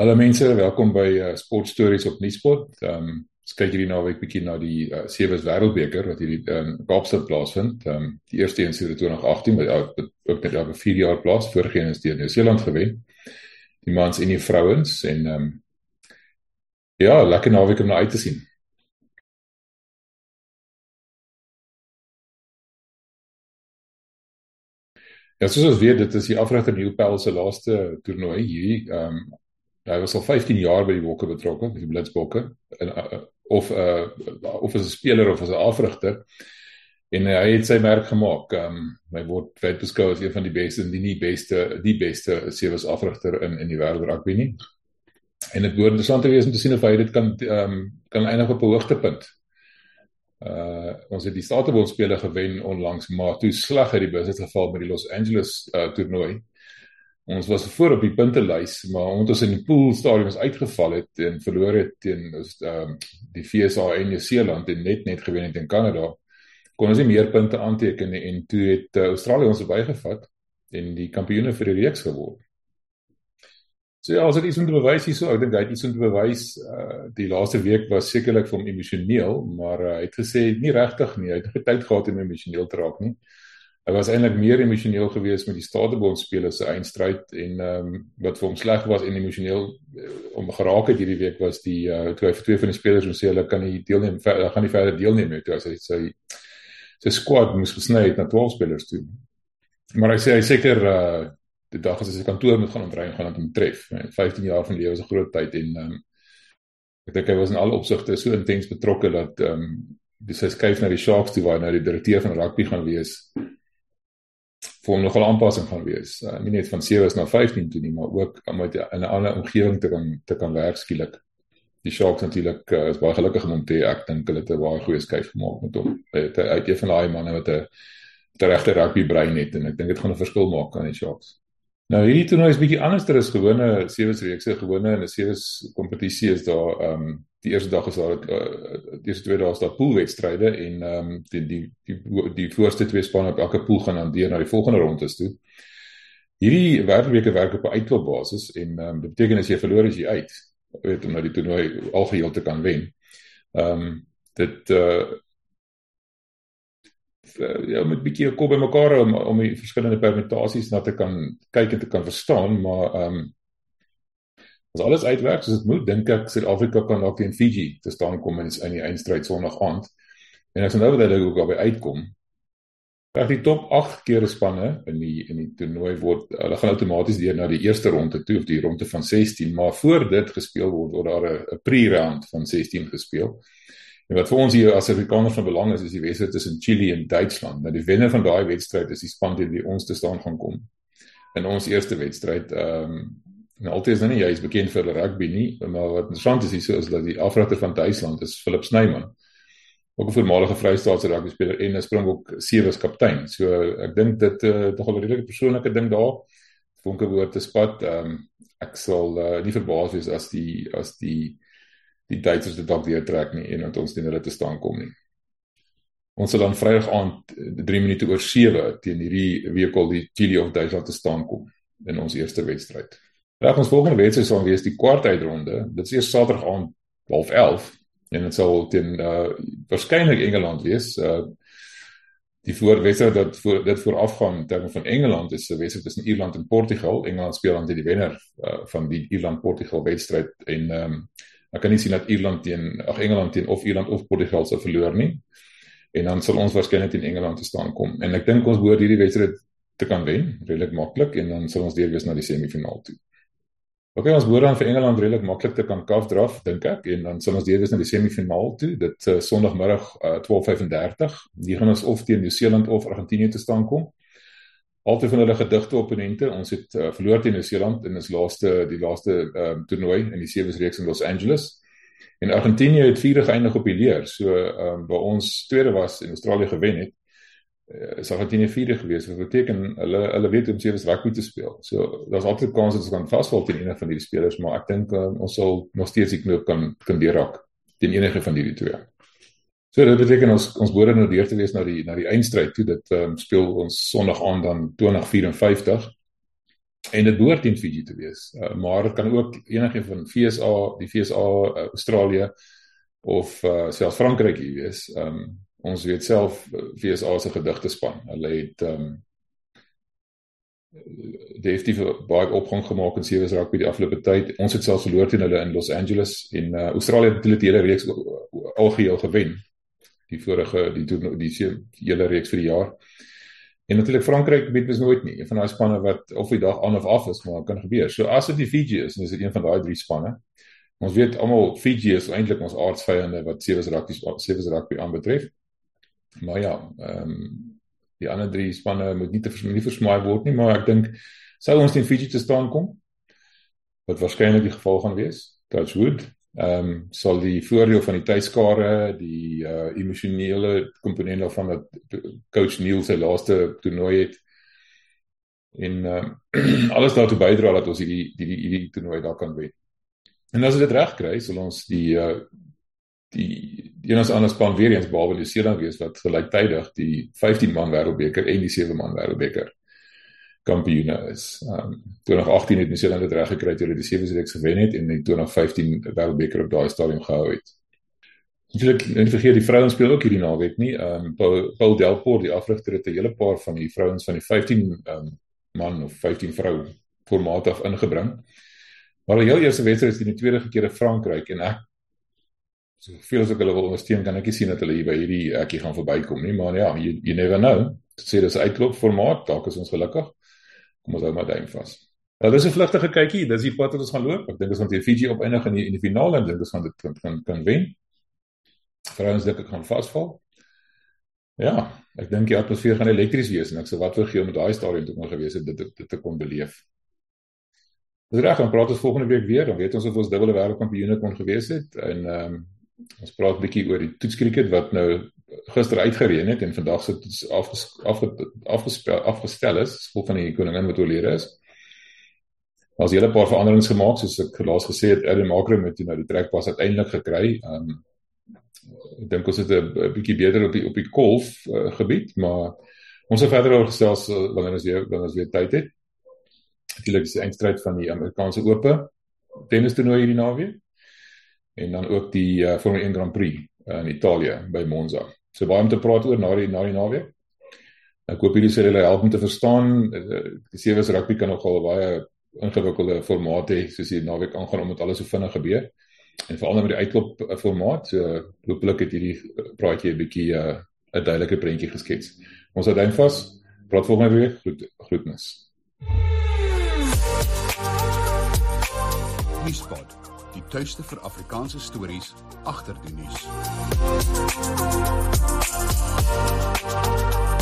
Hallo mense, welkom by uh, Sport Stories op Nuuspot. Ehm um, ons kyk hierdie naweek bietjie na die uh, Sewees Wêreldbeker wat hierdie in um, Kaapstad plaasvind. Ehm um, die eerste een sedert 2018 wat ook net vir 4 jaar plaas voorgeen is deur Nieu-Seeland gewen. Die mans en die vrouens en ehm um, ja, lekker naweek om na uit te sien. Ja, soos ons weet, dit is die afrigter Neil Pell se laaste toernooi hierdie ehm um, hy was al 15 jaar by die Bokke betrokke, by die Blitsbokke en uh, of uh of as 'n speler of as 'n afrigter en uh, hy het sy merk gemaak. Ehm um, hy word wyd beskou as een van die beste die nie beste die beste sewees afrigter in in die wêreld rugby nie. En dit word interessant te wees om te sien of hy dit kan ehm um, kan eindig op 'n hoogtepunt. Uh ons het die Statebond spele gewen onlangs, maar toe slag uit die bus het geval met die Los Angeles uh toernooi ons was voor op die puntelys, maar omdat ons in die pool stadiums uitgeval het en verloor het teen ehm uh, die FSA en Nieu-Seeland en net net gewen het in Kanada, kon ons nie meer punte aanteken nie en toe het uh, Australië ons verbygevat en die kampioene vir die reeks geword. So ja, as dit iets om te bewys hierso, ek dink hy het iets om te bewys. Uh die laaste week was sekerlik vir hom emosioneel, maar uh, hy het gesê nie regtig nie, hy het nie tyd gehad om emosioneel te raak nie. Hy was eintlik meer emosioneel geweest met die Statebond spelers se eindstryd en ehm um, wat vir hom sleg was en emosioneel uh, om geraak het hierdie week was die uh, toe hy vir twee van die spelers moes sê hulle kan nie deelneem hulle gaan nie verder deelneem toe as hy sy sy squad moes gesny het na 12 spelers toe. Maar hy sê hy seker uh die dag as hy sy kantoor moet gaan ontry en gaan hom tref. 15 jaar van lewe is 'n groot tyd en ehm um, ek dink hy was in alle opsigte so intens betrokke dat ehm um, dis hy skuif na die Sharks toe waar hy nou die direkteur van rugby gaan wees vir hom nogal aanpassing gaan wees. Uh, nie net van 7 na 15 toe nie, maar ook om uit 'n ander omgewing te kan te kan werk skielik. Die Sharks natuurlik uh, is baie gelukkig om hom te ek dink hulle het 'n baie goeie skuif gemaak met hom. Hy het een van daai manne wat 'n regte rugby brein het en ek dink dit gaan 'n verskil maak aan die Sharks. Nou hierdie toernooi is bietjie anders as gewone sewe reekse gewone en 'n sewe kompetisie is daar ehm um, die eerste dag is daar uh, die eerste twee dae is daar poolwedstryde en ehm um, die die die die voorste twee spanne op elke pool gaan dan deur na die volgende rondes toe. Hierdie wêreldbeker werk op 'n uitklopbasis en ehm um, dit beteken as jy verloor as jy uit weet om nou die toernooi algeheel te kan wen. Ehm um, dit uh ja met 'n bietjie kop bymekaar om om die verskillende permutasies na te kan kyk en te kan verstaan maar ehm um, As alles uitwerk soos dit moet, dink ek Suid-Afrika kan dalk teen Fiji te staan kom in in die eindstryd Sondag aand. En ek sien nou dat hulle ook albei uitkom. Dat die top 8 keer spanne in die in die toernooi word hulle gaan outomaties deur na die eerste ronde toe of die ronde van 16, maar voor dit gespeel word word daar 'n pre-round van 16 gespeel. En wat vir ons hier as Afrikaners van belang is, is die wedstryd tussen Chili en Duitsland. Nou die wenner van daai wedstryd is die span teen wie ons te staan gaan kom. In ons eerste wedstryd, ehm um, En altyd is nou nie jy is bekend vir rugby nie, maar wat interessant is hierso is dat die afrigter van Duitsland is Philip Snyman. Ook 'n voormalige Vrystaatse rugby speler en 'n Springbok sewe kaptein. So ek dink dit uh, tog 'n redelike persoonlike ding daar. Vonke woord te spat. Ehm um, ek sal uh, nie verbaas wees as die as die die Duitsers dit dalk weer trek nie en dat ons teen hulle te staan kom nie. Ons sal dan Vrydag aand 3 eh, minute oor 7 teen hierdie week al die Chili of Duitsland te staan kom in ons eerste wedstryd. Reg ons volgende wedstryd sal wees die kwartfinale. Dit is eers Saterdag aand 12:30 en dit sal teen uh waarskynlik Engeland wees. Uh die voorwedstryd dat voor dit voorafgaan terme van Engeland is 'n wedstryd tussen Ierland en Portugal. Engeland speel teen die wenner uh, van die Ierland-Portugal wedstryd en ehm um, ek kan nie sien dat Ierland teen ag Engeland teen of Ierland of Portugal sou verloor nie. En dan sal ons waarskynlik teen Engeland te staan kom. En ek dink ons behoort hierdie wedstryd te kan wen, redelik maklik en dan sal ons deur wees na die semifinaal toe. Ok, ons behoort dan vir Engeland redelik maklik te kan kafdraf, dink ek, en dan sal ons deur wees na die semifinaal toe. Dit uh, Sondagmiddag uh, 12:35. Hier gaan ons of teen Nieu-Seeland of Argentinië te staan kom. Altyd van hulle gedigte opponente. Ons het uh, verloor teen Nieu-Seeland in ons laaste die laaste uh, toernooi in die sewe reeks in Los Angeles. En Argentinië het vierde geëindig op die leer. So, ehm uh, waar ons tweede was en Australië gewen het, uh, is Argentinië vierde gewees. Dit beteken hulle hulle weet hoe om sewe rugby te speel. So daar's altyd kans dat ons kan vasval teen een van hierdie spelers, maar ek dink uh, ons sal nog steeds die knoop kan kan deurrak teen enige van hierdie twee. So dit beteken ons ons behoort nou deur te wees na die na die eindstryd toe dit um, speel ons Sondag aand dan 2054 en dit behoort in Fiji te wees. Uh, maar kan ook enigiets van FSA, die FSA uh, Australië of uh, selfs Frankryk hier wees. Ehm um, ons weet self FSA se gedigte span. Hulle het ehm um, definitief baie opgang gemaak in sewe rugby die afgelope tyd. Ons het selfs verloor teen hulle in Los Angeles en uh, Australië het dit hele reeks algeheel gewen. Die vorige die die, die hele reeks vir die jaar. En natuurlik Frankryk weet mens nooit nie. Een van daai spanne wat of die dag aan of af is, maar kan gebeur. So as dit die Fiji is, dan is dit een van daai drie spanne. Ons weet almal Fiji is eintlik ons aardsvyande wat sewe rugby sewe rugby aanbetref. Maar ja, ehm um, die ander drie spanne moet nie te nie versmaai word nie, maar ek dink sou ons teen Fiji te staan kom wat waarskynlik die geval gaan wees. Touch wood ehm um, sal die voordeel van die tydskare, die uh emosionele komponent daarvan dat coach Neil sy laaste toernooi het en uh, alles daartoe bydra dat ons hierdie hierdie hierdie toernooi daar kan wen. En as dit reg kry, sal ons die uh die die enige ander span weer eens behalwe die Seeland wees wat gelyktydig die 15 man wêreldbeker en die 7 man wêreldbeker kampioene is. Ehm um, 2018 het Nieu-Seeland dit reg gekry toe hulle die sewe reeks gewen het en in 2015 wêreldbeker op daai stadium gehou het. Natuurlik, en vergeet die vrouens speel ook hierdie naweek nie. Ehm um, Paul, Paul Delport, die afrigter het 'n hele paar van die vrouens van die 15 ehm um, man of 15 vrou formaat af ingebring. Maar hulle heel eerste wedstryd is in die tweede keer in Frankryk en ek so veel as ek hulle wil ondersteun kan ek nie sien dat hulle hier by hierdie ekkie gaan verbykom nie, maar ja, you, you never know. Dit sê dis uitklop formaat, dalk is ons gelukkig. Kom ons hou maar duim vas. Nou dis 'n vlugtige kykie, dis die pad wat ons gaan loop. Ek dink ons gaan teen Fiji opeindig in die in die finale en dink ons gaan dit kan kan, kan wen. Vrouens dink ek gaan vasval. Ja, ek dink die atmosfeer gaan elektries wees en ek sou wat wou gee om daai stadium toe kon gewees het dit dit te kon beleef. Dis reg, dan praat ons volgende week weer, dan weet ons of ons dubbele wêreldkampioene kon gewees het en ehm um, ons praat bietjie oor die toetskriket wat nou gister uitgereën het en vandag sit dit afges, afge, afgespel afgestel is gevolg van die koningin wat oorlede is. Daar's 'n hele paar veranderings gemaak soos ek laas gesê het Adam Makram het nou die trekpas uiteindelik gekry. Um ek dink ons het 'n bietjie beter op die op die golf uh, gebied, maar ons het verder oor gestel uh, wanneer ons weer wanneer ons weer tyd het. Natuurlik is die eindstryd van die Amerikaanse Ope tennis toernooi hierdie naweek en dan ook die uh, Formule 1 Grand Prix uh, in Italië by Monza. So baie om te praat oor na die na die naweek. Ek hoop hierdie sê julle help om te verstaan. Die sewe se rugby kan nogal baie ingewikkelde formate hê soos die naweek aangaan omdat alles so vinnig gebeur. En veral met die uitklop formaat, so hopelik het hierdie praatjie 'n bietjie 'n uh, duidelike prentjie geskets. Ons hou dan vas. Praat volgende week. Groet groetnis. Nuuspot. Die tuiste vir Afrikaanse stories agter die nuus. Thank you.